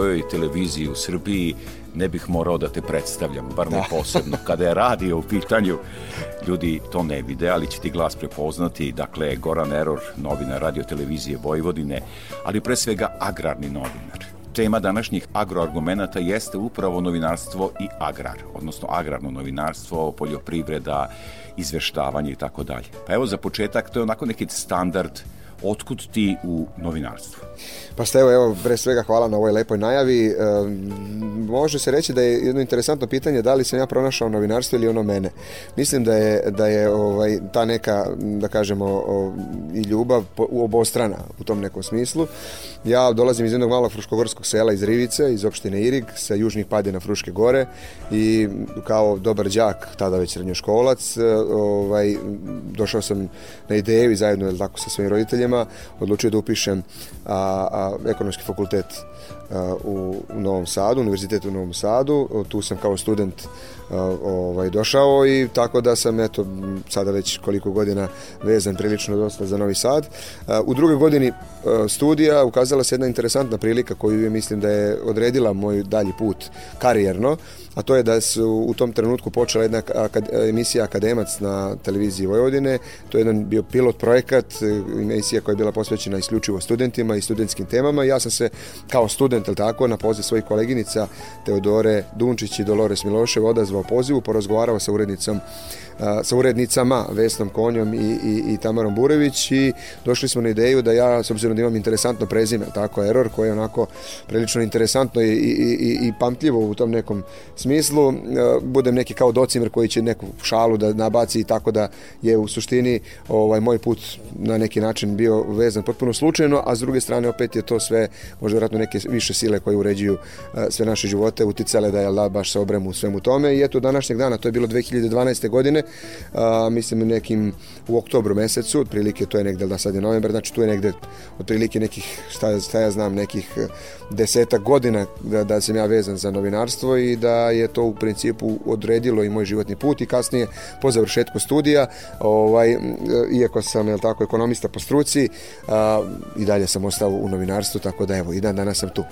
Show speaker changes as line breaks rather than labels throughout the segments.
Kojoj televiziji u Srbiji ne bih morao da te predstavljam, bar ne da. posebno. Kada je radio u pitanju, ljudi to ne vide, ali će ti glas prepoznati. Dakle, Goran Eror, novinar radio televizije Vojvodine, ali pre svega agrarni novinar. Tema današnjih agroargumenata jeste upravo novinarstvo i agrar, odnosno agrarno novinarstvo, poljoprivreda, izveštavanje i tako dalje. Pa evo za početak, to je onako neki standard otkud ti u novinarstvu?
Pa ste evo, evo, pre svega hvala na ovoj lepoj najavi. E, može se reći da je jedno interesantno pitanje da li sam ja pronašao novinarstvo ili ono mene. Mislim da je, da je ovaj, ta neka, da kažemo, o, i ljubav po, obostrana u tom nekom smislu. Ja dolazim iz jednog malog fruškogorskog sela iz Rivice, iz opštine Irig, sa južnih padina Fruške gore i kao dobar đak, tada već srednjoškolac, e, ovaj, došao sam na ideju i zajedno tako, sa svojim roditeljima odlučio da upišem a, a, ekonomski fakultet a, u, u Novom Sadu, univerzitet u Novom Sadu. Tu sam kao student ovaj, došao i tako da sam eto sada već koliko godina vezan prilično dosta za Novi Sad. U drugoj godini studija ukazala se jedna interesantna prilika koju je mislim da je odredila moj dalji put karijerno, a to je da su u tom trenutku počela jedna emisija Akademac na televiziji Vojvodine. To je jedan bio pilot projekat, emisija koja je bila posvećena isključivo studentima i studentskim temama. Ja sam se kao student, tako, na poziv svojih koleginica Teodore Dunčić i Dolores Milošev odazvao pozivu, porazgovarao sa urednicom sa urednicama Vesnom Konjom i, i, i Tamarom Burević i došli smo na ideju da ja, s obzirom da imam interesantno prezime, tako Error, koje je onako prilično interesantno i, i, i, i pamtljivo u tom nekom smislu, budem neki kao docimer koji će neku šalu da nabaci i tako da je u suštini ovaj moj put na neki način bio vezan potpuno slučajno, a s druge strane opet je to sve možda vjerojatno neke više sile koje uređuju sve naše živote uticale da je da baš se obremu u svemu tome i eto današnjeg dana, to je bilo 2012. godine, a, mislim nekim u oktobru mesecu, otprilike to je negde, da sad je novembar, znači tu je negde otprilike nekih, šta, šta ja znam, nekih e, desetak godina da, da sam ja vezan za novinarstvo i da je to u principu odredilo i moj životni put i kasnije po završetku studija, ovaj, iako sam, je tako, ekonomista po struci, a, i dalje sam ostao u novinarstvu, tako da evo, i dan danas sam tu.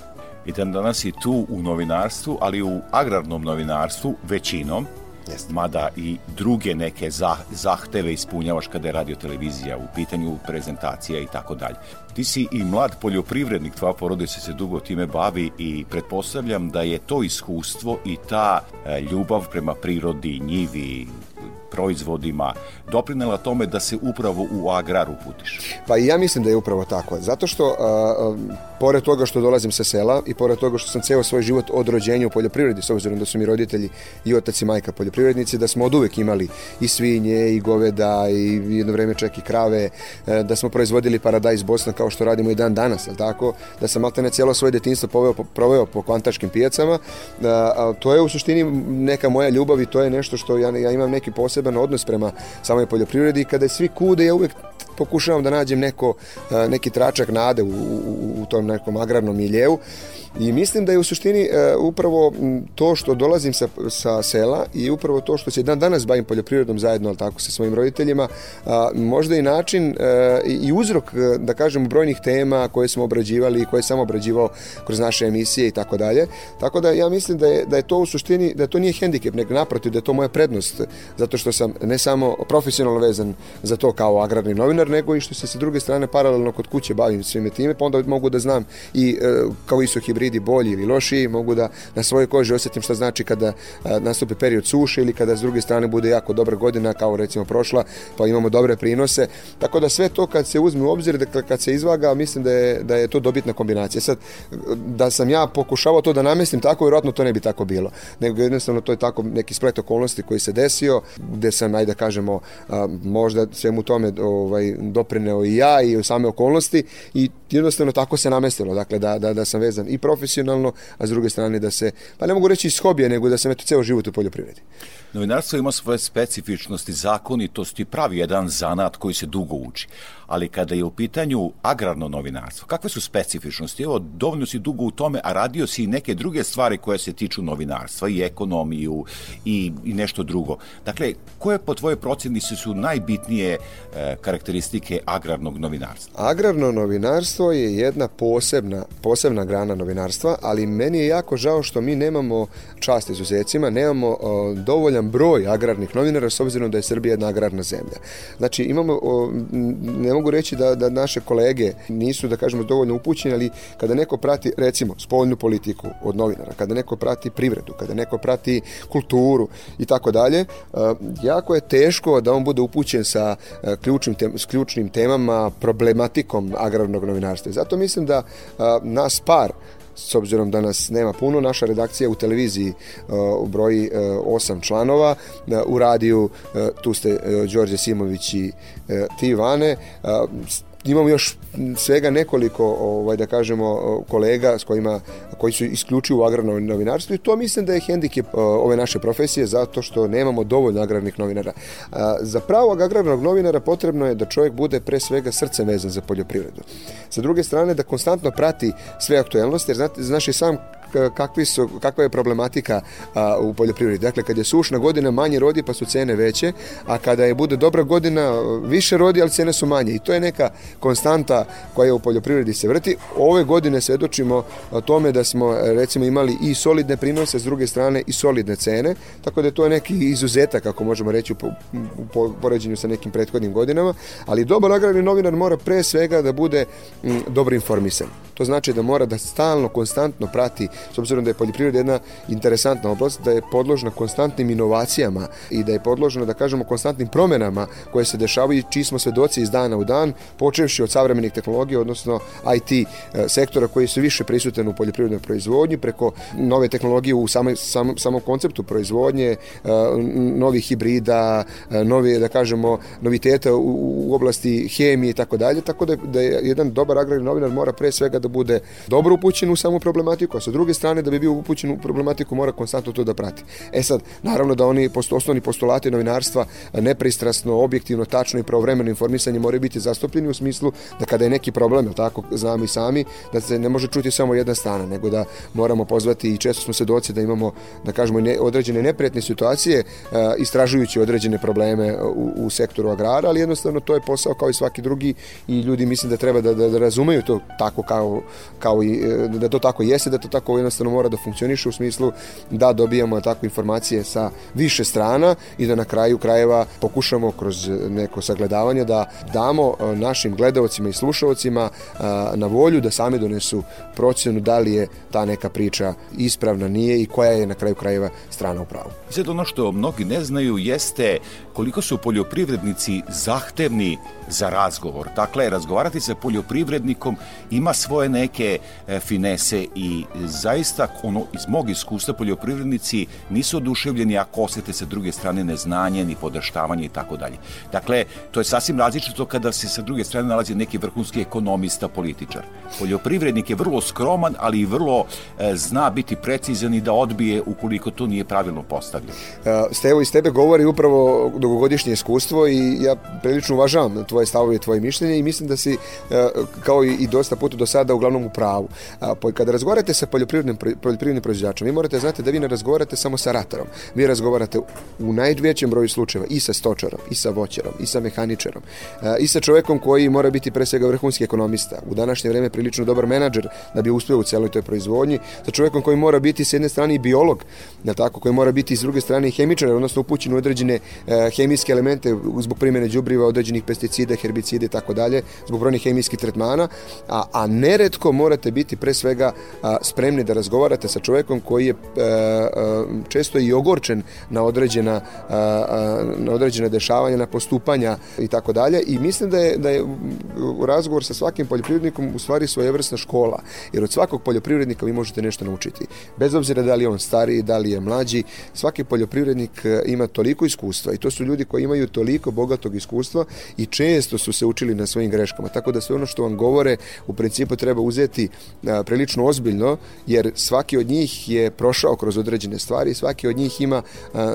I dan danas i tu u novinarstvu, ali u agrarnom novinarstvu većinom, Jeste. mada i druge neke zahteve ispunjavaš kada je radio televizija u pitanju prezentacija i tako dalje. Ti si i mlad poljoprivrednik, tvoja porodica se dugo time bavi i pretpostavljam da je to iskustvo i ta e, ljubav prema prirodi, njivi, proizvodima doprinela tome da se upravo u agrar uputiš?
Pa i ja mislim da je upravo tako. Zato što, a, a, pored toga što dolazim sa sela i pored toga što sam ceo svoj život od rođenja u poljoprivredi, s obzirom da su mi roditelji i otac i majka poljoprivrednici, da smo od uvek imali i svinje, i goveda, i jedno vreme čak i krave, e, da smo proizvodili paradajz Bosna kao što radimo i dan danas, al tako? Da sam maltene cijelo svoje detinjstvo poveo, proveo po kvantaškim pijacama. Da, a, to je u suštini neka moja ljubav i to je nešto što ja, ja imam neki poseban odnos prema samoj poljoprivredi. Kada svi kude ja uvek pokušavam da nađem neko, neki tračak nade u, u, u tom nekom agrarnom miljevu I mislim da je u suštini e, upravo to što dolazim sa, sa sela i upravo to što se dan danas bavim poljoprivredom zajedno, ali tako, sa svojim roditeljima, možda i način e, i uzrok, e, da kažem, brojnih tema koje smo obrađivali i koje sam obrađivao kroz naše emisije i tako dalje. Tako da ja mislim da je, da je to u suštini, da to nije hendikep, nego naprotiv, da je to moja prednost, zato što sam ne samo profesionalno vezan za to kao agrarni novinar, nego i što se sa druge strane paralelno kod kuće bavim svime time, pa onda mogu da znam i kao Iso hibridi bolji ili lošiji, mogu da na svojoj koži osjetim šta znači kada nastupi period suše ili kada s druge strane bude jako dobra godina kao recimo prošla, pa imamo dobre prinose. Tako da sve to kad se uzme u obzir, dakle kad se izvaga, mislim da je, da je to dobitna kombinacija. Sad, da sam ja pokušavao to da namestim tako, vjerojatno to ne bi tako bilo. Nego jednostavno to je tako neki splet okolnosti koji se desio, gde sam, ajde da kažemo, možda svemu tome ovaj, doprineo i ja i same okolnosti i jednostavno tako se namestilo, dakle da, da, da sam vezan i profesionalno, a s druge strane da se, pa ne mogu reći iz hobija, nego da sam eto ceo život u poljoprivredi.
Novinarstvo ima svoje specifičnosti, zakonitosti, pravi jedan zanat koji se dugo uči. Ali kada je u pitanju agrarno novinarstvo, kakve su specifičnosti? Evo, dovoljno si dugo u tome, a radio si i neke druge stvari koje se tiču novinarstva, i ekonomiju, i, i nešto drugo. Dakle, koje po tvoje procjeni su najbitnije e, karakteristike agrarnog novinarstva?
Agrarno novinarstvo je jedna posebna, posebna grana novinarstva, ali meni je jako žao što mi nemamo čast izuzecima, nemamo o, dovoljan broj agrarnih novinara s obzirom da je Srbija jedna agrarna zemlja. Znači, imamo, ne mogu reći da, da naše kolege nisu, da kažemo, dovoljno upućeni, ali kada neko prati, recimo, spoljnu politiku od novinara, kada neko prati privredu, kada neko prati kulturu i tako dalje, jako je teško da on bude upućen sa ključnim, tem, s ključnim temama, problematikom agrarnog novinarstva. Zato mislim da nas par s obzirom da nas nema puno, naša redakcija u televiziji uh, broji uh, osam članova, uh, u radiju uh, tu ste Đorđe Simović i uh, ti Ivane, uh, imamo još svega nekoliko ovaj da kažemo kolega s kojima koji su isključivo u agrarnom novinarstvu i to mislim da je hendikep ove naše profesije zato što nemamo dovoljno agrarnih novinara. Za pravog agrarnog novinara potrebno je da čovjek bude pre svega srcem vezan za poljoprivredu. Sa druge strane da konstantno prati sve aktuelnosti jer znate, znaš i sam kakvi su, kakva je problematika a, u poljoprivredi. Dakle, kad je sušna godina, manje rodi pa su cene veće, a kada je bude dobra godina, više rodi, ali cene su manje. I to je neka konstanta koja u poljoprivredi se vrti. Ove godine svedočimo tome da smo recimo imali i solidne prinose, s druge strane i solidne cene, tako da to je neki izuzetak, kako možemo reći, u, u poređenju sa nekim prethodnim godinama, ali dobar agrarni novinar mora pre svega da bude m, dobro informisan. To znači da mora da stalno, konstantno prati s obzirom da je poljoprivreda jedna interesantna oblast, da je podložna konstantnim inovacijama i da je podložna, da kažemo, konstantnim promenama koje se dešavaju i čiji smo svedoci iz dana u dan, počevši od savremenih tehnologija, odnosno IT e, sektora koji su više prisutan u poljoprivrednoj proizvodnji, preko nove tehnologije u samoj, samom, samom konceptu proizvodnje, e, novih hibrida, e, nove, da kažemo, noviteta u, u oblasti hemije i tako dalje, tako da, da je jedan dobar agrarni novinar mora pre svega da bude dobro upućen u samu problematiku, a sa druge strane da bi bio upućen u problematiku mora konstantno to da prati. E sad, naravno da oni posto, osnovni postulati novinarstva nepristrasno, objektivno, tačno i pravovremeno informisanje moraju biti zastupljeni u smislu da kada je neki problem, je tako, znamo i sami, da se ne može čuti samo jedna strana, nego da moramo pozvati i često smo svedoci da imamo, da kažemo, ne, određene neprijatne situacije istražujući određene probleme u, u sektoru agrara, ali jednostavno to je posao kao i svaki drugi i ljudi mislim da treba da, da, da razumeju to tako kao, kao i, e, da to tako jeste, da to tako jednostavno mora da funkcioniše u smislu da dobijamo takve informacije sa više strana i da na kraju krajeva pokušamo kroz neko sagledavanje da damo e, našim gledalcima i slušalcima e, na volju da sami donesu procjenu da li je ta neka priča ispravna, nije i koja je na kraju krajeva strana u pravu.
Sad ono što mnogi ne znaju jeste koliko su poljoprivrednici zahtevni za razgovor. Dakle, razgovarati sa poljoprivrednikom ima svoje neke e, finese i zaista ono iz mog iskustva poljoprivrednici nisu oduševljeni ako osete sa druge strane neznanje ni podaštavanje i tako dalje. Dakle, to je sasvim različito kada se sa druge strane nalazi neki vrhunski ekonomista, političar. Poljoprivrednik je vrlo skroman, ali i vrlo e, zna biti precizan i da odbije ukoliko to nije pravilno postavljeno.
E, Stevo, iz tebe govori upravo dugogodišnje iskustvo i ja prilično uvažavam tvoje stavove i tvoje mišljenje i mislim da si e, kao i dosta puta do sada uglavnom u pravu. Kada razgovarate sa poljoprivrednim, poljoprivrednim proizvođačom, vi morate znati da vi ne razgovarate samo sa ratarom. Vi razgovarate u najvećem broju slučajeva i sa stočarom, i sa voćarom, i sa mehaničarom, i sa čovekom koji mora biti pre svega vrhunski ekonomista. U današnje vreme prilično dobar menadžer da bi uspeo u celoj toj proizvodnji, sa čovekom koji mora biti s jedne strane i biolog, na tako, koji mora biti s druge strane i hemičar, odnosno upućen u određene e, hemijske elemente zbog primjene đubriva, određenih pesticida, herbicida i tako dalje, zbog brojnih hemijskih tretmana, a, a ne neretko morate biti pre svega spremni da razgovarate sa čovekom koji je a, a, često i ogorčen na određena na određene dešavanja, na postupanja i tako dalje i mislim da je, da je razgovor sa svakim poljoprivrednikom u stvari svojevrsna škola, jer od svakog poljoprivrednika vi možete nešto naučiti. Bez obzira da li je on stariji, da li je mlađi, svaki poljoprivrednik ima toliko iskustva i to su ljudi koji imaju toliko bogatog iskustva i često su se učili na svojim greškama. Tako da sve ono što vam govore u principu treba uzeti a, prilično ozbiljno, jer svaki od njih je prošao kroz određene stvari, svaki od njih ima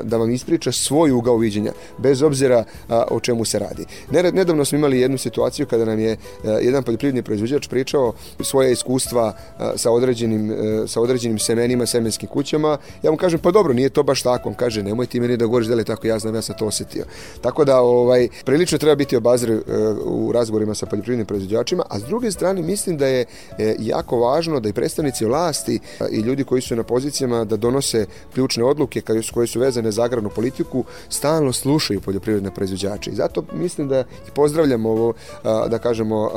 da vam ispriča svoj ugao viđenja, bez obzira o čemu se radi. Nedavno smo imali jednu situaciju kada nam je jedan poljoprivredni proizvođač pričao svoje iskustva sa određenim, sa određenim semenima, semenskim kućama. Ja mu kažem, pa dobro, nije to baš tako. On kaže, nemoj ti meni da govoriš da li tako, ja znam, ja sam to osetio. Tako da, ovaj, prilično treba biti obazir u razgovorima sa poljoprivrednim proizvođačima, a s druge strane mislim da je e, jako važno da i predstavnici vlasti i ljudi koji su na pozicijama da donose ključne odluke koje su vezane za agrarnu politiku stalno slušaju poljoprivredne proizvođače. I zato mislim da i pozdravljam ovo, da kažemo,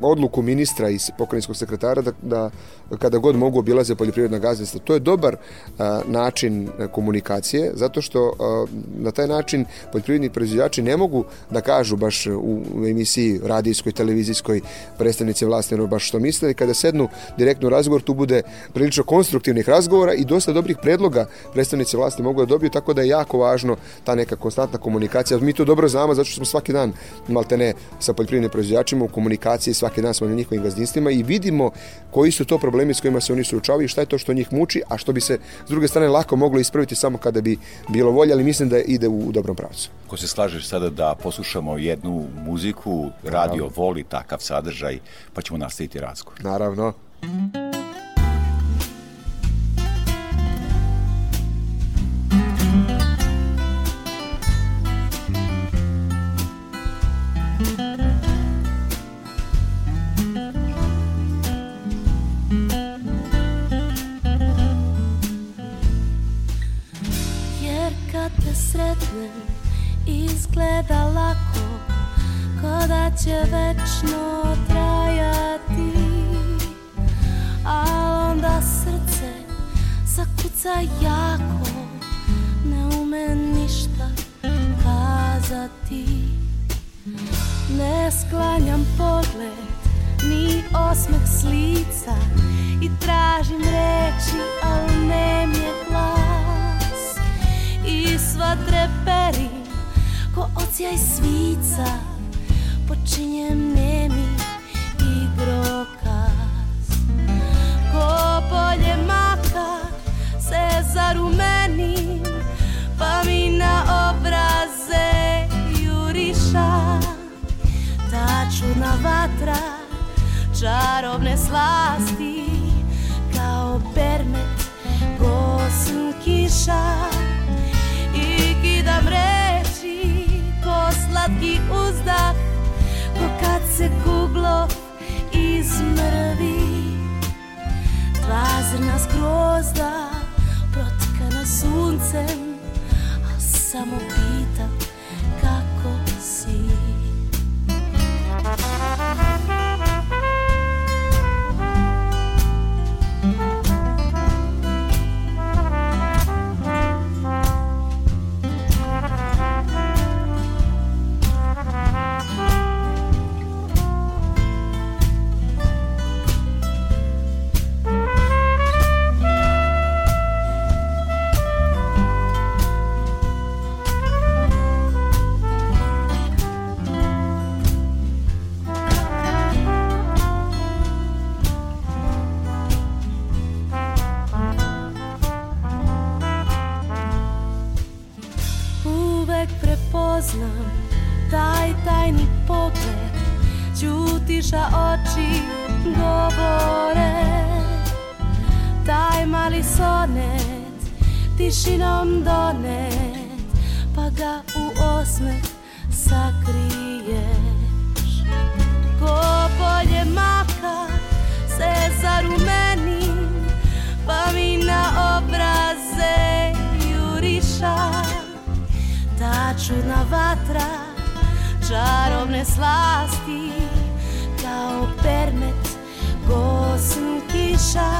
odluku ministra i pokrajinskog sekretara da, da kada god mogu obilaze poljoprivredna gazdinstva. To je dobar način komunikacije, zato što na taj način poljoprivredni proizvođači ne mogu da kažu baš u emisiji radijskoj, televizijskoj predstavnici vlasti ono baš što misle i kada sednu direktno u razgovor tu bude prilično konstruktivnih razgovora i dosta dobrih predloga predstavnici vlasti mogu da dobiju tako da je jako važno ta neka konstantna komunikacija. Mi to dobro znamo zato što smo svaki dan maltene sa poljoprivrednim proizvođačima u komunikaciji, svaki dan smo na njihovim gazdinstvima i vidimo koji su to problemi s kojima se oni suočavaju i šta je to što njih muči, a što bi se s druge strane lako moglo ispraviti samo kada bi bilo volje, ali mislim da ide u, dobrom pravcu.
Ko se slažeš sada da poslušamo jednu muziku, radio voli takav sadržaj, pa ćemo nastaviti razgovor.
Naravno.
Čudna vatra čarobne slasti kao permet gosn kiša. I kidam reči ko slatki uzdah ko kad se kuglo izmrvi. Dva zrna skrozda protkana suncem a samo pitam uvek prepoznam taj tajni pogled. Ćutiša oči govore. Taj mali sonet tišinom donet Pa ga u osmeh sakriješ. Ko polje maka se zarumenim Pa mi na obraze juriša čudna vatra čarobne slasti kao permet Gosen kiša.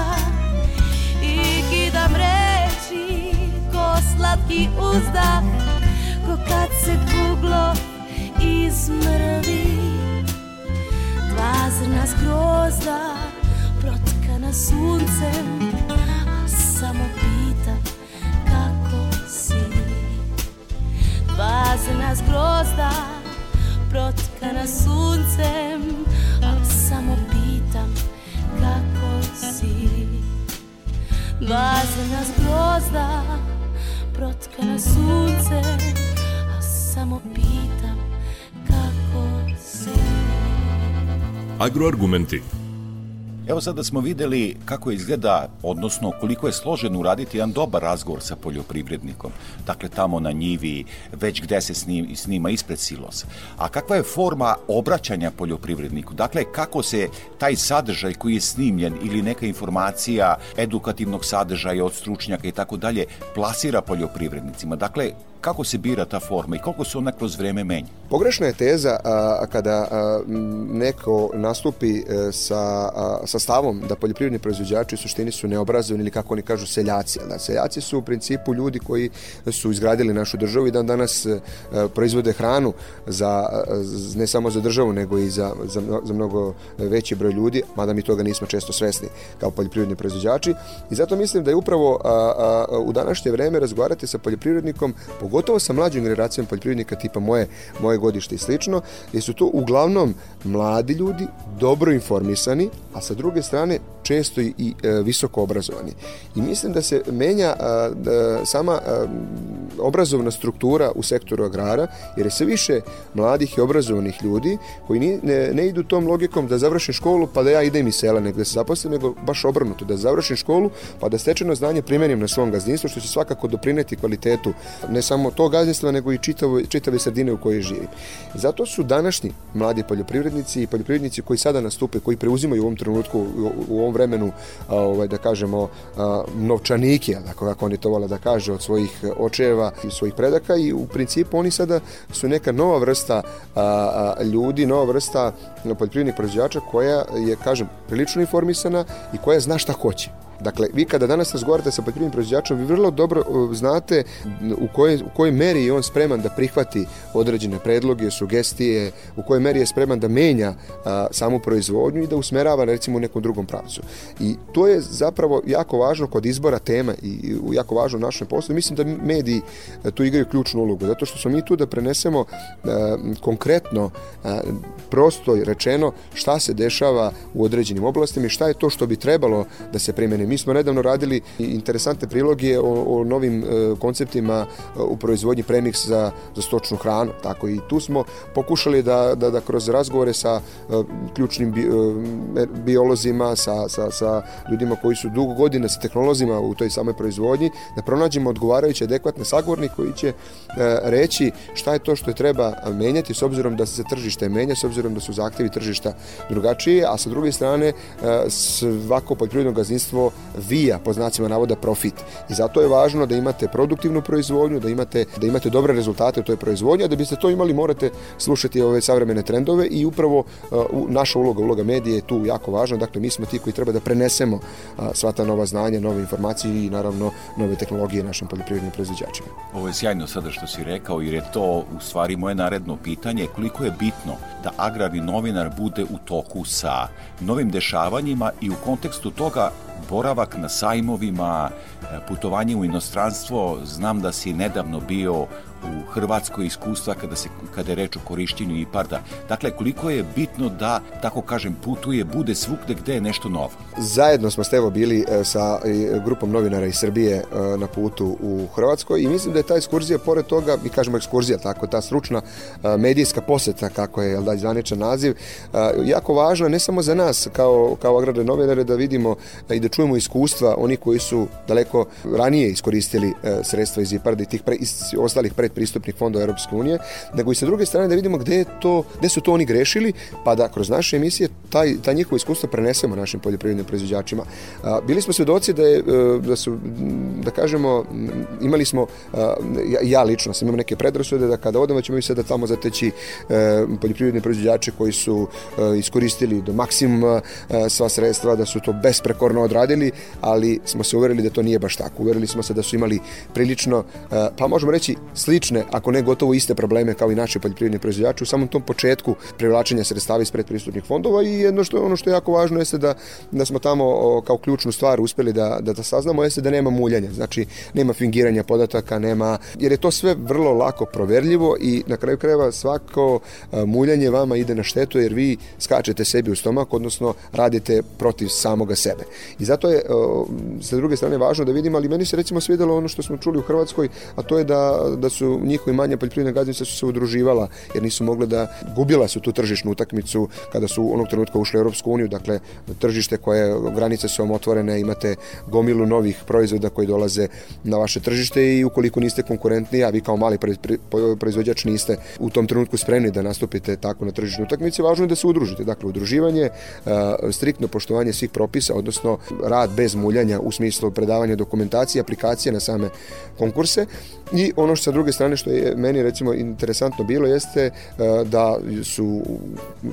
I kidam reči Ko slatki uzdah Ko kad se kuglo izmrvi. Dva zrna zgrozda Protkana suncem A samo Dva zrna zgrozda Protkana suncem A samo pitam kako si Dva zrna zgrozda Protkana suncem A samo pitam kako si
Agroargumenti.
Evo sada smo videli kako izgleda, odnosno koliko je složeno uraditi jedan dobar razgovor sa poljoprivrednikom. Dakle, tamo na njivi, već gde se snima ispred silosa. A kakva je forma obraćanja poljoprivredniku? Dakle, kako se taj sadržaj koji je snimljen ili neka informacija edukativnog sadržaja od stručnjaka i tako dalje plasira poljoprivrednicima? Dakle, kako se bira ta forma i koliko se ona kroz vreme menja?
Pogrešna je teza a, kada a, neko nastupi e, sa, a, sa stavom da poljoprivredni proizvođači u suštini su neobrazovani ili kako oni kažu seljaci. Da, seljaci su u principu ljudi koji su izgradili našu državu i dan danas a, e, proizvode hranu za, a, ne samo za državu nego i za, za, za mnogo veći broj ljudi, mada mi toga nismo često svesni kao poljoprivredni proizvođači i zato mislim da je upravo a, a, u današnje vreme razgovarati sa poljoprivrednikom, pogotovo sa mlađim generacijom poljoprivrednika tipa moje, moje godište i slično, jer su to uglavnom mladi ljudi, dobro informisani, a sa druge strane često i, i e, visoko obrazovani. I mislim da se menja a, da, sama a, obrazovna struktura u sektoru agrara, jer je sve više mladih i obrazovanih ljudi koji ni, ne, ne idu tom logikom da završim školu pa da ja idem iz sela, nego da se zaposlim, nego baš obrnuto, da završim školu pa da stečeno znanje primenim na svom gazdinstvu, što će svakako doprineti kvalitetu ne samo tog gazdinstva, nego i čitave, čitave sredine u kojoj živim. Zato su današnji mladi poljoprivrednici i poljoprivrednici koji sada nastupe, koji preuzimaju u ovom trenutku, u, ovom vremenu, ovaj, da kažemo, novčanike, tako kako oni to vole da kaže, od svojih očeva i svojih predaka i u principu oni sada su neka nova vrsta a, a, ljudi, nova vrsta poljoprivrednih proizvođača koja je, kažem, prilično informisana i koja zna šta hoće. Dakle, vi kada danas razgovarate sa poljoprivrednim proizvođačom, vi vrlo dobro uh, znate u kojoj, u kojoj meri je on spreman da prihvati određene predloge, sugestije, u kojoj meri je spreman da menja a, samu proizvodnju i da usmerava recimo u nekom drugom pravcu. I to je zapravo jako važno kod izbora tema i, jako važno u našem poslu. Mislim da mediji a, tu igraju ključnu ulogu, zato što smo mi tu da prenesemo a, konkretno, a, prosto rečeno, šta se dešava u određenim oblastima i šta je to što bi trebalo da se primeni Mi smo nedavno radili interesantne priloge o, o novim e, konceptima e, u proizvodnji premiks za, za stočnu hranu. Tako i tu smo pokušali da, da, da kroz razgovore sa e, ključnim bi, e, biolozima, sa, sa, sa ljudima koji su dugo godina sa tehnolozima u toj samoj proizvodnji, da pronađemo odgovarajuće adekvatne sagovornike koji će e, reći šta je to što je treba menjati s obzirom da se tržište menja, s obzirom da su zahtevi tržišta drugačiji, a sa druge strane e, svako poljoprivredno gazdinstvo vija po znacima navoda profit. I zato je važno da imate produktivnu proizvodnju, da imate da imate dobre rezultate u toj proizvodnji, a da biste to imali morate slušati ove savremene trendove i upravo uh, naša uloga, uloga medije je tu jako važna. Dakle, mi smo ti koji treba da prenesemo uh, sva ta nova znanja, nove informacije i naravno nove tehnologije našim poljoprivrednim proizvođačima.
Ovo je sjajno sada što si rekao, jer je to u stvari moje naredno pitanje, koliko je bitno da agrarni novinar bude u toku sa novim dešavanjima i u kontekstu toga boravak na sajmovima, putovanje u inostranstvo, znam da si nedavno bio u Hrvatskoj iskustva kada, se, kada je reč o korišćenju IPARDA. Dakle, koliko je bitno da, tako kažem, putuje, bude svugde gde je nešto novo?
Zajedno smo Stevo bili e, sa grupom novinara iz Srbije e, na putu u Hrvatskoj i mislim da je ta ekskurzija, pored toga, mi kažemo ekskurzija, tako, ta stručna e, medijska poseta, kako je da, zvaničan naziv, jako važna ne samo za nas kao, kao agrarne novinare da vidimo i da čujemo iskustva oni koji su daleko ranije iskoristili sredstva iz IPARDA i tih pre, iz ostalih pre predpristupnih fondova Europske unije, nego i sa druge strane da vidimo gde, je to, gde su to oni grešili, pa da kroz naše emisije taj, ta njihovo iskustvo prenesemo našim poljoprivrednim proizvođačima. Bili smo svedoci da, je, da su, da kažemo, imali smo, ja, ja lično sam imao neke predrasude da kada odemo ćemo i sada tamo zateći poljoprivredne proizvođače koji su iskoristili do maksimuma sva sredstva, da su to besprekorno odradili, ali smo se uverili da to nije baš tako. Uverili smo se da su imali prilično, pa možemo reći slične, ako ne gotovo iste probleme kao i naši poljoprivredni proizvođači u samom tom početku privlačenja sredstava iz predpristupnih fondova i jedno što ono što je jako važno jeste da, da smo tamo kao ključnu stvar uspeli da, da, da saznamo jeste da nema muljanja, znači nema fingiranja podataka, nema, jer je to sve vrlo lako proverljivo i na kraju krajeva svako muljanje vama ide na štetu jer vi skačete sebi u stomak, odnosno radite protiv samoga sebe. I zato je sa druge strane važno da vidimo, ali meni se recimo svidelo ono što smo čuli u Hrvatskoj, a to je da, da su njihovi manja poljoprivredne gazdinstva su se udruživala jer nisu mogle da gubila su tu tržišnu utakmicu kada su onog trenutka ušli u Europsku uniju, dakle tržište koje granice su vam otvorene, imate gomilu novih proizvoda koji dolaze na vaše tržište i ukoliko niste konkurentni, a vi kao mali proizvođač niste u tom trenutku spremni da nastupite tako na tržišnoj utakmici, važno je da se udružite. Dakle, udruživanje, striktno poštovanje svih propisa, odnosno rad bez muljanja u smislu predavanja dokumentacije, aplikacije na same konkurse i ono što sa druge što je meni recimo interesantno bilo jeste da su,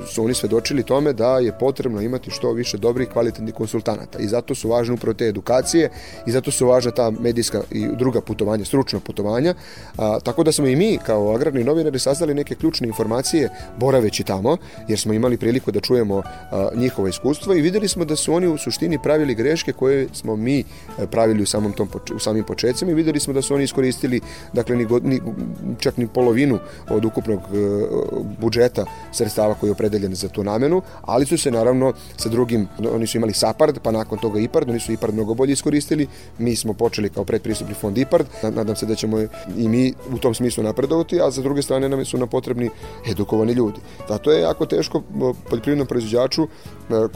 su oni svedočili tome da je potrebno imati što više dobrih kvalitetnih konsultanata. I zato su važne upravo te edukacije i zato su važna ta medijska i druga putovanja, stručna putovanja, tako da smo i mi kao agrarni novinari saznali neke ključne informacije boraveći tamo, jer smo imali priliku da čujemo njihovo iskustvo i videli smo da su oni u suštini pravili greške koje smo mi e, pravili u samom tom u samim početcima i videli smo da su oni iskoristili dakle ni, ni čak ni polovinu od ukupnog e, budžeta sredstava koji je opredeljen za tu namenu, ali su se naravno sa drugim, oni su imali SAPARD, pa nakon toga IPARD, oni su IPARD mnogo bolje iskoristili, mi smo počeli kao predpristupni fond IPARD, nadam se da ćemo i mi u tom smislu napredovati, a za druge strane nam su nam potrebni edukovani ljudi. Zato je jako teško poljoprivrednom proizvođaču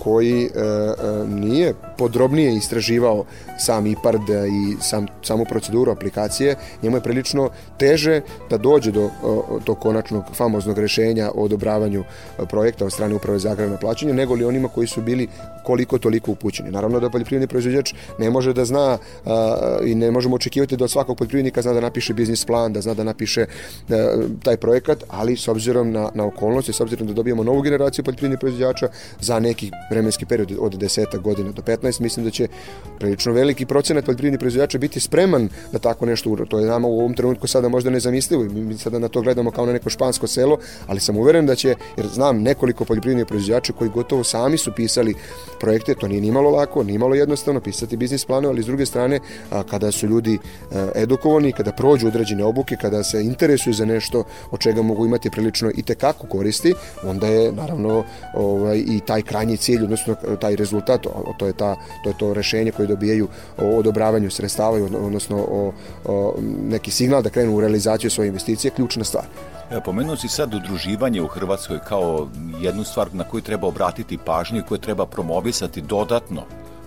koji e, e, nije podrobnije istraživao sam IPARD i sam, samu proceduru aplikacije, njemu je prilično teže da dođe do tog konačnog famoznog rešenja o odobravanju projekta od strane uprave za agrarno plaćanje, nego li onima koji su bili koliko toliko upućeni. Naravno da poljoprivredni proizvođač ne može da zna a, i ne možemo očekivati da od svakog poljoprivrednika zna da napiše biznis plan, da zna da napiše a, taj projekat, ali s obzirom na, na okolnosti, s obzirom da dobijemo novu generaciju poljoprivrednih proizvođača za neki vremenski period od 10 godina do 15, mislim da će prilično veliki procenat poljoprivrednih proizvođača biti spreman da tako nešto uro. To je nama u ovom trenutku sada možda nezamislivo i mi sada na to gledamo kao na neko špansko selo, ali sam uveren da će, jer znam nekoliko poljoprivrednih proizvođača koji gotovo sami su pisali projekte, to nije nimalo lako, nimalo jednostavno pisati biznis planove, ali s druge strane, kada su ljudi a, edukovani, kada prođu određene obuke, kada se interesuju za nešto od čega mogu imati prilično i tekako koristi, onda je naravno ovaj, i taj krajnji cilj, odnosno taj rezultat, to je, ta, to je to rešenje koje dobijaju o odobravanju sredstava, odnosno o, o neki signal da krenu u realizaciju svoje investicije, ključna stvar.
Pomenuo si sad udruživanje u Hrvatskoj kao jednu stvar na koju treba obratiti pažnju i koju treba promovisati dodatno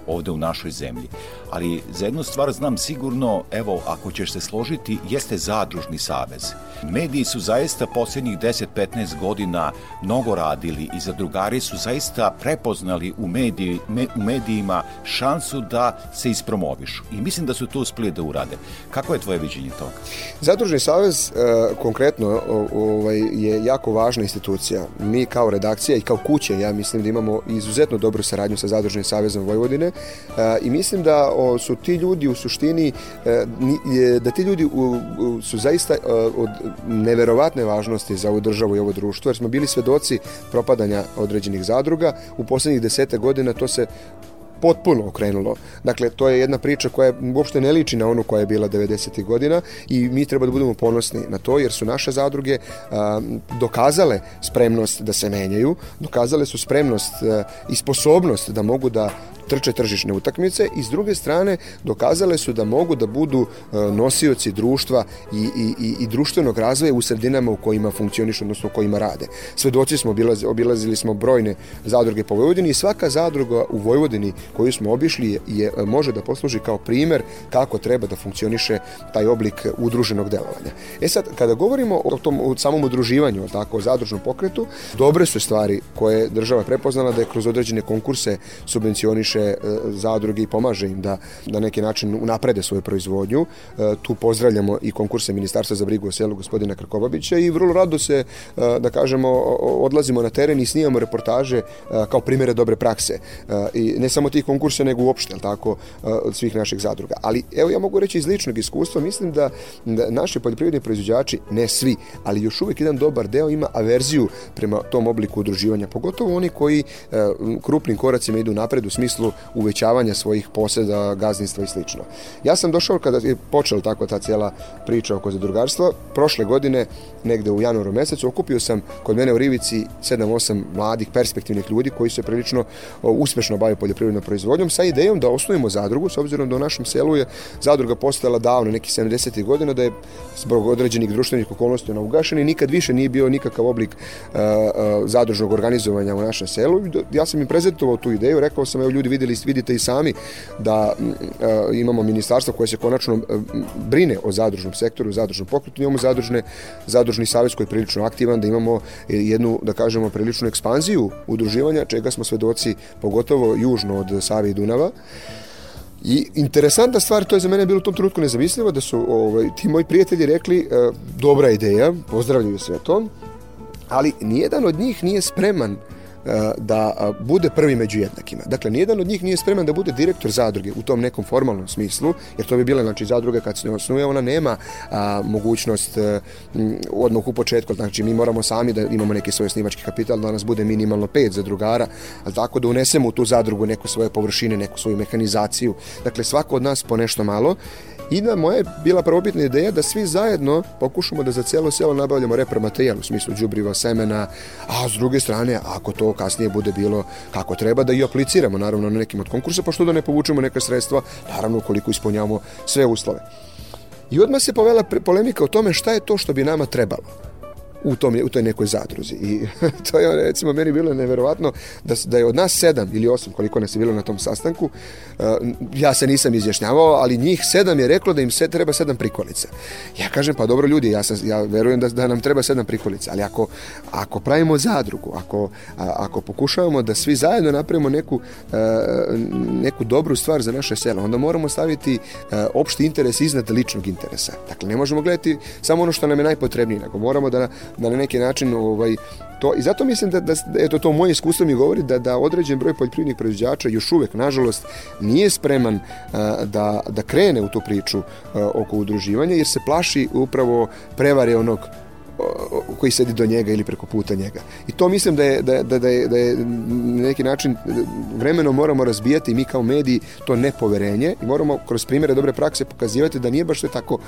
ovde u našoj zemlji. Ali za jednu stvar znam sigurno, evo, ako ćeš se složiti, jeste zadružni savez. Mediji su zaista posljednjih 10-15 godina mnogo radili i zadrugari su zaista prepoznali u, mediji, me, u medijima šansu da se ispromovišu. I mislim da su to uspeli da urade. Kako je tvoje viđenje toga?
Zadružni savez e, konkretno ovaj, je jako važna institucija. Mi kao redakcija i kao kuće, ja mislim da imamo izuzetno dobru saradnju sa Zadružnim savezom Vojvodine e, i mislim da su ti ljudi u suštini e, da ti ljudi su zaista od neverovatne važnosti za ovu državu i ovo društvo, jer smo bili svedoci propadanja određenih zadruga. U poslednjih desete godina to se potpuno okrenulo. Dakle, to je jedna priča koja uopšte ne liči na onu koja je bila 90. godina i mi treba da budemo ponosni na to jer su naše zadruge a, dokazale spremnost da se menjaju, dokazale su spremnost a, i sposobnost da mogu da trče tržišne utakmice i s druge strane dokazale su da mogu da budu e, nosioci društva i, i, i društvenog razvoja u sredinama u kojima funkcionišu, odnosno u kojima rade. Svedoci smo, obilazili, obilazili smo brojne zadruge po Vojvodini i svaka zadruga u Vojvodini koju smo obišli je, može da posluži kao primer kako treba da funkcioniše taj oblik udruženog delovanja. E sad, kada govorimo o tom o samom udruživanju, tako, o zadružnom pokretu, dobre su stvari koje država prepoznala da je kroz određene konkurse subvencioniše e, zadruge i pomaže im da na neki način unaprede svoju proizvodnju. E, tu pozdravljamo i konkurse Ministarstva za brigu o selu gospodina Krkobabića i vrlo rado se, e, da kažemo, odlazimo na teren i snimamo reportaže kao primere dobre prakse. I ne samo tih konkursa, nego uopšte, tako, od svih naših zadruga. Ali evo ja mogu reći iz ličnog iskustva, mislim da, da naši poljoprivredni proizvođači, ne svi, ali još uvijek jedan dobar deo ima averziju prema tom obliku udruživanja, pogotovo oni koji krupnim koracima idu napred u smislu uvećavanja svojih poseda, gazdinstva i slično. Ja sam došao kada je počela tako ta cijela priča oko zadrugarstva, prošle godine, negde u januaru mesecu, okupio sam kod mene u Rivici 7-8 mladih perspektivnih ljudi koji se prilično uspešno bave poljoprivrednom proizvodnjom sa idejom da osnujemo zadrugu, s obzirom da u našem selu je zadruga postala davno, neki 70. godina, da je zbog određenih društvenih okolnosti ona ugašena i nikad više nije bio nikakav oblik uh, uh, zadružnog organizovanja u našem selu. Ja sam im prezentovao tu ideju, rekao sam, evo ljudi videli, vidite i sami da uh, imamo ministarstvo koje se konačno brine o zadružnom sektoru, zadružnom pokretu, imamo zadružne, zadružni savez koji je prilično aktivan, da imamo jednu, da kažemo, priličnu ekspanziju udruživanja, čega smo svedoci, pogotovo južno od Save i Dunava. I interesantna stvar, to je za mene bilo u tom trenutku nezamislivo, da su ovaj, ti moji prijatelji rekli e, dobra ideja, pozdravljaju sve to, ali nijedan od njih nije spreman E, da bude prvi među jednakima. Dakle, nijedan od njih nije spreman da bude direktor zadruge u tom nekom formalnom smislu, jer to bi bila, znači, zadruga kad se ne osnuje, ona nema a, mogućnost a, e, odmah u početku, znači mi moramo sami da imamo neki svoj snimački kapital, da nas bude minimalno pet zadrugara, ali tako da unesemo u tu zadrugu neko svoje površine, neku svoju mehanizaciju. Dakle, svako od nas po nešto malo I da moja je bila prvobitna ideja da svi zajedno pokušamo da za celo selo nabavljamo repromaterijal u smislu đubriva, semena, a s druge strane, ako to kasnije bude bilo kako treba, da i apliciramo naravno na nekim od konkursa, pa što da ne povučemo neka sredstva, naravno ukoliko ispunjavamo sve uslove. I odmah se povela polemika o tome šta je to što bi nama trebalo u, tom, u toj nekoj zadruzi. I to je, recimo, meni bilo neverovatno da, da je od nas sedam ili osam, koliko nas je bilo na tom sastanku, uh, ja se nisam izjašnjavao, ali njih sedam je reklo da im se treba sedam prikolica. Ja kažem, pa dobro ljudi, ja, sam, ja verujem da, da nam treba sedam prikolica, ali ako, ako pravimo zadrugu, ako, ako pokušavamo da svi zajedno napravimo neku, uh, neku dobru stvar za naše selo, onda moramo staviti uh, opšti interes iznad ličnog interesa. Dakle, ne možemo gledati samo ono što nam je najpotrebnije, nego moramo da da na neki način ovaj, to, i zato mislim da, da, eto to moje iskustvo mi govori da, da određen broj poljoprivrednih proizvođača još uvek, nažalost, nije spreman a, da, da krene u tu priču a, oko udruživanja, jer se plaši upravo prevare onog koji sedi do njega ili preko puta njega. I to mislim da je, da, da, da je, da je na neki način vremeno moramo razbijati mi kao mediji to nepoverenje i moramo kroz primjere dobre prakse pokazivati da nije baš sve tako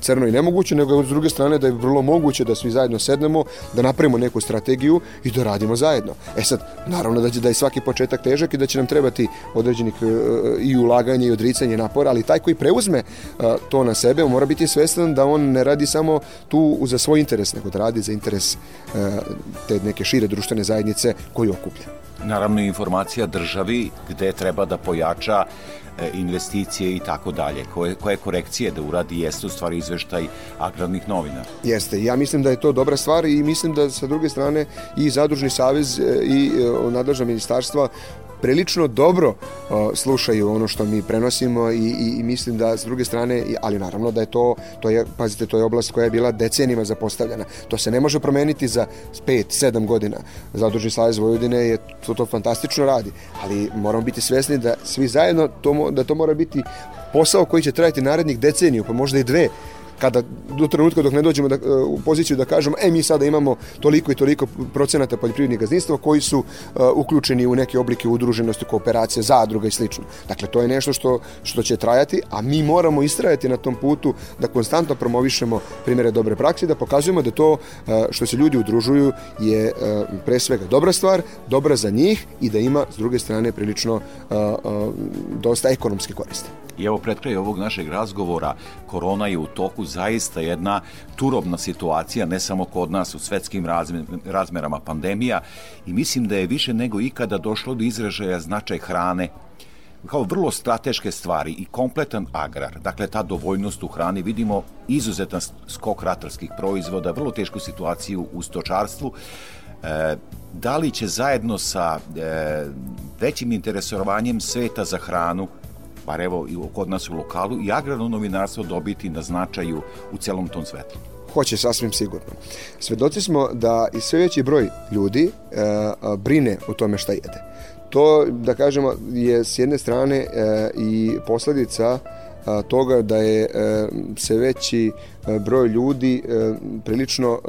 crno i nemoguće, nego s druge strane da je vrlo moguće da svi zajedno sednemo, da napravimo neku strategiju i da radimo zajedno. E sad, naravno da, će, da je svaki početak težak i da će nam trebati određenih uh, i ulaganje i odricanje napora, ali taj koji preuzme to na sebe, mora biti svestan da on ne radi samo tu za svoj interes interes, nego da radi za interes e, te neke šire društvene zajednice koju okuplja.
Naravno informacija državi gde treba da pojača e, investicije i tako dalje. Koje, koje korekcije da uradi jeste u stvari izveštaj agrarnih novina.
Jeste. Ja mislim da je to dobra stvar i mislim da sa druge strane i Zadružni savez e, i nadležna ministarstva prilično dobro uh, slušaju ono što mi prenosimo i, i, i mislim da s druge strane, ali naravno da je to, to je, pazite, to je oblast koja je bila decenijima zapostavljena. To se ne može promeniti za 5, 7 godina. Zadružni savez Vojvodine je to, to fantastično radi, ali moramo biti svesni da svi zajedno to, da to mora biti posao koji će trajati narednih deceniju, pa možda i dve, kada do trenutka dok ne dođemo da, u poziciju da kažemo, e mi sada imamo toliko i toliko procenata poljoprivrednih gazdinstva koji su uh, uključeni u neke oblike udruženosti, kooperacije, zadruga i slično. Dakle, to je nešto što, što će trajati, a mi moramo istrajati na tom putu da konstantno promovišemo primere dobre prakse, da pokazujemo da to uh, što se ljudi udružuju je pre svega dobra stvar, dobra za njih i da ima s druge strane prilično dosta ekonomske koriste.
I evo pred kraj ovog našeg razgovora, korona je u toku zaista jedna turobna situacija, ne samo kod nas u svetskim razmerama pandemija. I mislim da je više nego ikada došlo do izražaja značaj hrane kao vrlo strateške stvari i kompletan agrar, dakle ta dovoljnost u hrani, vidimo izuzetan skok ratarskih proizvoda, vrlo tešku situaciju u stočarstvu, e, da li će zajedno sa e, većim interesovanjem sveta za hranu bar evo i kod nas u lokalu, i agrarno novinarstvo dobiti na značaju u celom tom svetlu?
Hoće, sasvim sigurno. Svedoci smo da i sve veći broj ljudi e, brine o tome šta jede. To, da kažemo, je s jedne strane e, i posledica toga da je e, se veći e, broj ljudi e, prilično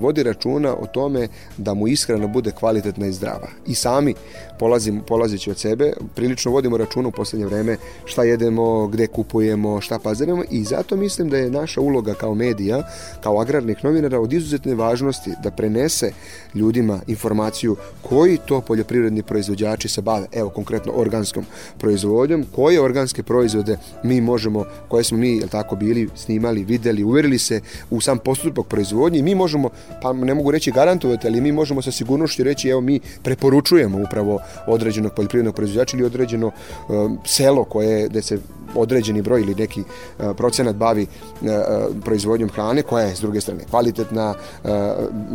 vodi računa o tome da mu ishrana bude kvalitetna i zdrava. I sami polazim, polazeći od sebe, prilično vodimo računa u poslednje vreme šta jedemo, gde kupujemo, šta pazarimo i zato mislim da je naša uloga kao medija, kao agrarnih novinara od izuzetne važnosti da prenese ljudima informaciju koji to poljoprivredni proizvođači se bave, evo konkretno organskom proizvodnjom, koje organske proizvode mi možemo, koje smo mi, jel tako, bili snimali, videli, uverili se u sam postupak proizvodnje i mi možemo, pa ne mogu reći garantovati, ali mi možemo sa sigurnošću reći, evo mi preporučujemo upravo određenog poljoprivrednog proizvođača ili određeno um, selo koje, gde se određeni broj ili neki uh, procenat bavi uh, proizvodnjom hrane koja je s druge strane kvalitetna, uh,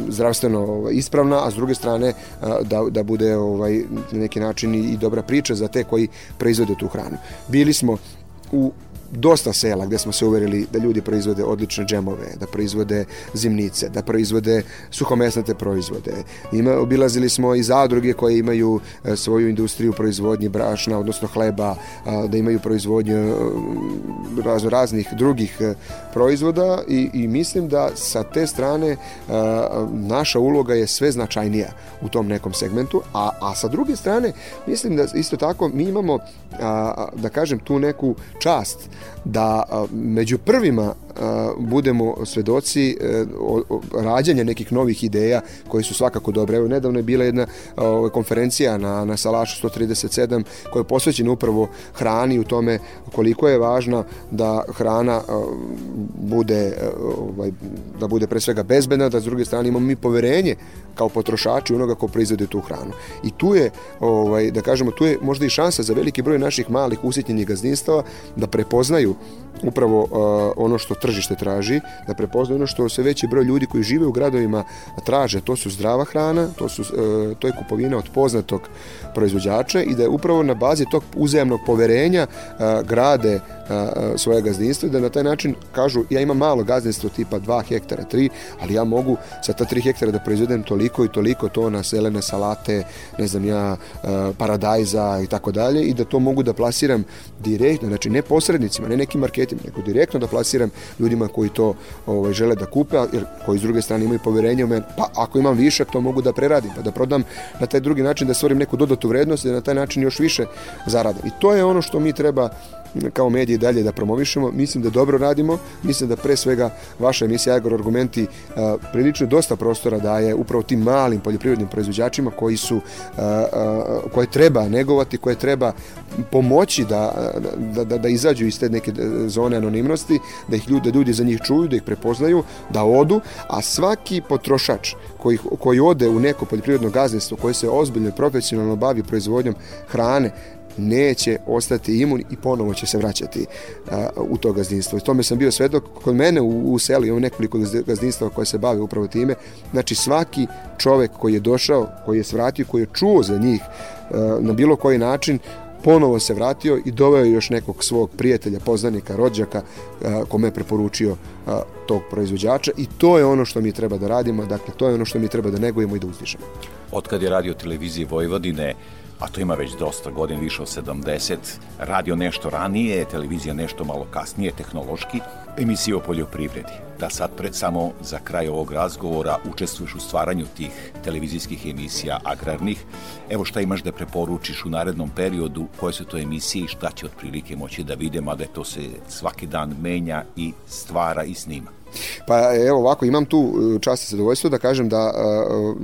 zdravstveno ispravna, a s druge strane uh, da, da bude ovaj, na neki način i dobra priča za te koji proizvode tu hranu. Bili smo u dosta sela gde smo se uverili da ljudi proizvode odlične džemove, da proizvode zimnice, da proizvode suhomesnate proizvode. Ima, obilazili smo i zadruge koje imaju e, svoju industriju proizvodnje brašna, odnosno hleba, da imaju proizvodnju e, razno raznih drugih e, proizvoda i, i mislim da sa te strane naša uloga je sve značajnija u tom nekom segmentu, a, a sa druge strane mislim da isto tako mi imamo da kažem tu neku čast da među prvima budemo svedoci e, rađanja nekih novih ideja koji su svakako dobre. Evo, nedavno je bila jedna konferencija na, na Salašu 137 koja je posvećena upravo hrani u tome koliko je važna da hrana bude e, ovaj, da bude pre svega bezbedna, da s druge strane imamo mi poverenje kao potrošači onoga ko proizvode tu hranu. I tu je, ovaj, da kažemo, tu je možda i šansa za veliki broj naših malih usitnjenih gazdinstava da prepoznaju upravo uh, ono što tržište traži, da prepoznaju ono što sve veći broj ljudi koji žive u gradovima traže, to su zdrava hrana, to, su, uh, to je kupovina od poznatog proizvođača i da je upravo na bazi tog uzajemnog poverenja uh, grade svoje gazdinstvo i da na taj način kažu ja imam malo gazdinstvo tipa 2 hektara, 3, ali ja mogu sa ta 3 hektara da proizvedem toliko i toliko tona selene salate, ne znam ja, paradajza i tako dalje i da to mogu da plasiram direktno, znači ne posrednicima, ne nekim marketima, nego direktno da plasiram ljudima koji to ovaj, žele da kupe, jer koji s druge strane imaju poverenje u mene, pa ako imam višak to mogu da preradim, pa da prodam na taj drugi način, da stvorim neku dodatu vrednost i da na taj način još više zaradim. I to je ono što mi treba kao mediji dalje da promovišemo. Mislim da dobro radimo, mislim da pre svega vaša emisija Agro Argumenti prilično dosta prostora daje upravo tim malim poljoprivrednim proizvođačima koji su, koje treba negovati, koje treba pomoći da, da, da, da izađu iz te neke zone anonimnosti, da ih ljudi, ljudi za njih čuju, da ih prepoznaju, da odu, a svaki potrošač koji, koji ode u neko poljoprivredno gazdinstvo koje se ozbiljno i profesionalno bavi proizvodnjom hrane, neće ostati imun i ponovo će se vraćati a, u to gazdinstvo. I tome sam bio svedok kod mene u, u selu, imam nekoliko gazdinstva koje se bave upravo time. Znači svaki čovek koji je došao, koji je svratio, koji je čuo za njih a, na bilo koji način, ponovo se vratio i doveo još nekog svog prijatelja, poznanika, rođaka kome je preporučio tog proizvođača i to je ono što mi treba da radimo, dakle to je ono što mi treba da negujemo i da uzdišemo.
Otkad je radio televizije Vojvodine a to ima već dosta godina, više od 70, radio nešto ranije, televizija nešto malo kasnije, tehnološki, emisije o poljoprivredi. Da sad pred samo za kraj ovog razgovora učestvuješ u stvaranju tih televizijskih emisija agrarnih. Evo šta imaš da preporučiš u narednom periodu, koje su to emisije i šta će otprilike moći da vide, mada to se svaki dan menja i stvara i snima.
Pa evo ovako, imam tu e, čast i zadovoljstvo da kažem da uh,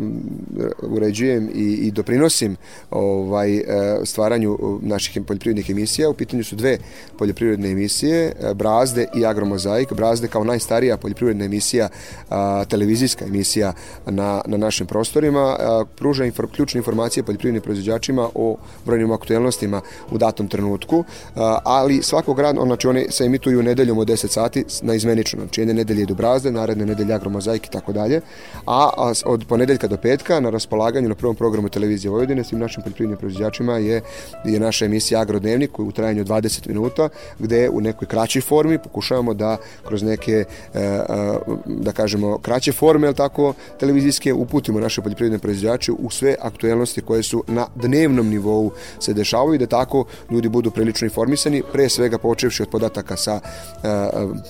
uređujem i, i doprinosim ovaj, stvaranju naših poljoprivrednih emisija. U pitanju su dve poljoprivredne emisije, Brazde i Agromozaik. Brazde kao najstarija poljoprivredna emisija, uh, televizijska emisija na, na našim prostorima, uh, pruža infor, ključne informacije poljoprivrednim proizvođačima o brojnim aktuelnostima u datom trenutku, ali svakog rada, znači one se emituju nedeljom od 10 sati na izmenično, znači jedne nedelje nedelje idu brazde, naredne nedelje agromozaik i tako dalje. A, od ponedeljka do petka na raspolaganju na prvom programu televizije Vojvodine svim našim poljoprivrednim proizvođačima je, je naša emisija Agrodnevnik u trajanju 20 minuta gde u nekoj kraćoj formi pokušavamo da kroz neke e, e, da kažemo kraće forme, tako, televizijske uputimo naše poljoprivredne proizvođače u sve aktuelnosti koje su na dnevnom nivou se dešavaju da tako ljudi budu prilično informisani, pre svega počevši od podataka sa e,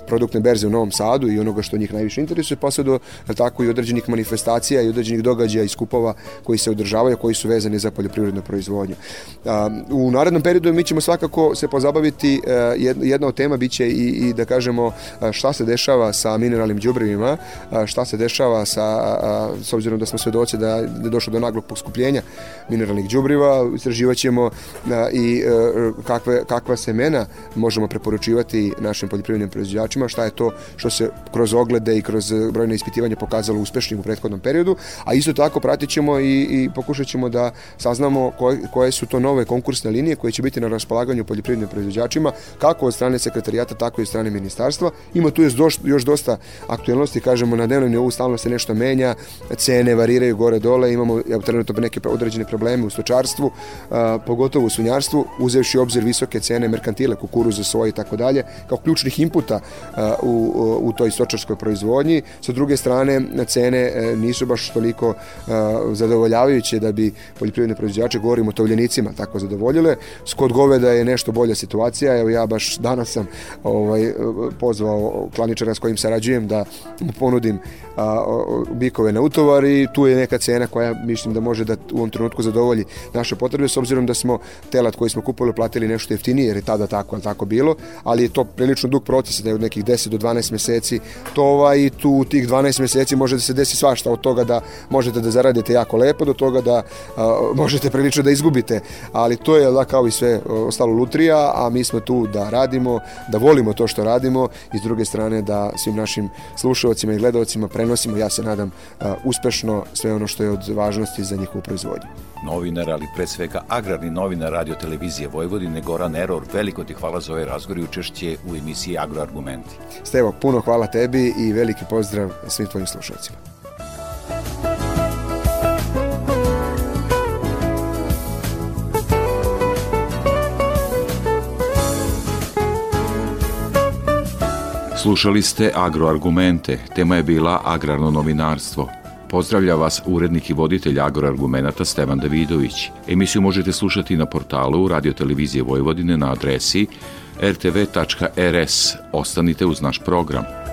produktne berze u Novom Sadu i onoga što njih najviše interesuje, pa sve do tako i određenih manifestacija i određenih događaja i skupova koji se održavaju, koji su vezani za poljoprivrednu proizvodnju. U narednom periodu mi ćemo svakako se pozabaviti, e, jedna od tema biće i, i da kažemo šta se dešava sa mineralnim đubrevima, šta se dešava sa, s obzirom da smo svedoci da je došlo do naglog poskupljenja mineralnih đubriva, istraživaćemo i e, kakve, kakva semena možemo preporučivati našim poljoprivrednim proizvođačima, šta je to što se kroz oglede i kroz eh, brojne ispitivanja pokazalo uspešnim u prethodnom periodu, a isto tako pratit ćemo i, i pokušat ćemo da saznamo koje, koje su to nove konkursne linije koje će biti na raspolaganju poljoprivrednim proizvođačima, kako od strane sekretarijata, tako i od strane ministarstva. Ima tu još, još dosta aktuelnosti, kažemo, na dnevnom nivou stalno se nešto menja, cene variraju gore-dole, imamo trenutno neke određene probleme u stočarstvu, a, pogotovo u sunjarstvu, uzevši obzir visoke cene merkantile, kukuruza, soje i tako dalje, kao ključnih inputa a, u, u toj stočarskoj proizvodnji. Sa druge strane, cene e, nisu baš toliko e, zadovoljavajuće da bi poljoprivredne proizvođače, govorimo o tovljenicima, tako zadovoljile. Kod goveda je nešto bolja situacija. Evo ja baš danas sam ovaj, pozvao klaničara s kojim sarađujem da mu ponudim a, bikove na utovar i tu je neka cena koja mislim da može da u ovom trenutku zadovolji naše potrebe s obzirom da smo telat koji smo kupili platili nešto jeftinije jer je tada tako, tako bilo, ali je to prilično dug proces da je od nekih 10 do 12 meseci tova i tu tih 12 meseci može da se desi svašta od toga da možete da zaradite jako lepo do toga da a, možete prilično da izgubite, ali to je da kao i sve ostalo lutrija, a mi smo tu da radimo, da volimo to što radimo i s druge strane da svim našim slušalcima i gledalcima prenosimo, ja se nadam, a, uspešno sve ono što je od važnosti za njihovu proizvodnju.
Novinar, ali pre svega agrarni novinar radio televizije Vojvodine, Goran Eror, veliko ti hvala za ovaj razgovor i učešće u emisiji Agroargumenti.
Stevo, puno hvala tebi i veliki pozdrav svim tvojim slušalcima.
Slušali ste Agroargumente, tema je bila agrarno novinarstvo. Pozdravlja vas urednik i voditelj agroargumenata Stevan Davidović. Emisiju možete slušati na portalu Radio Televizije Vojvodine na adresi rtv.rs. Ostanite uz naš program.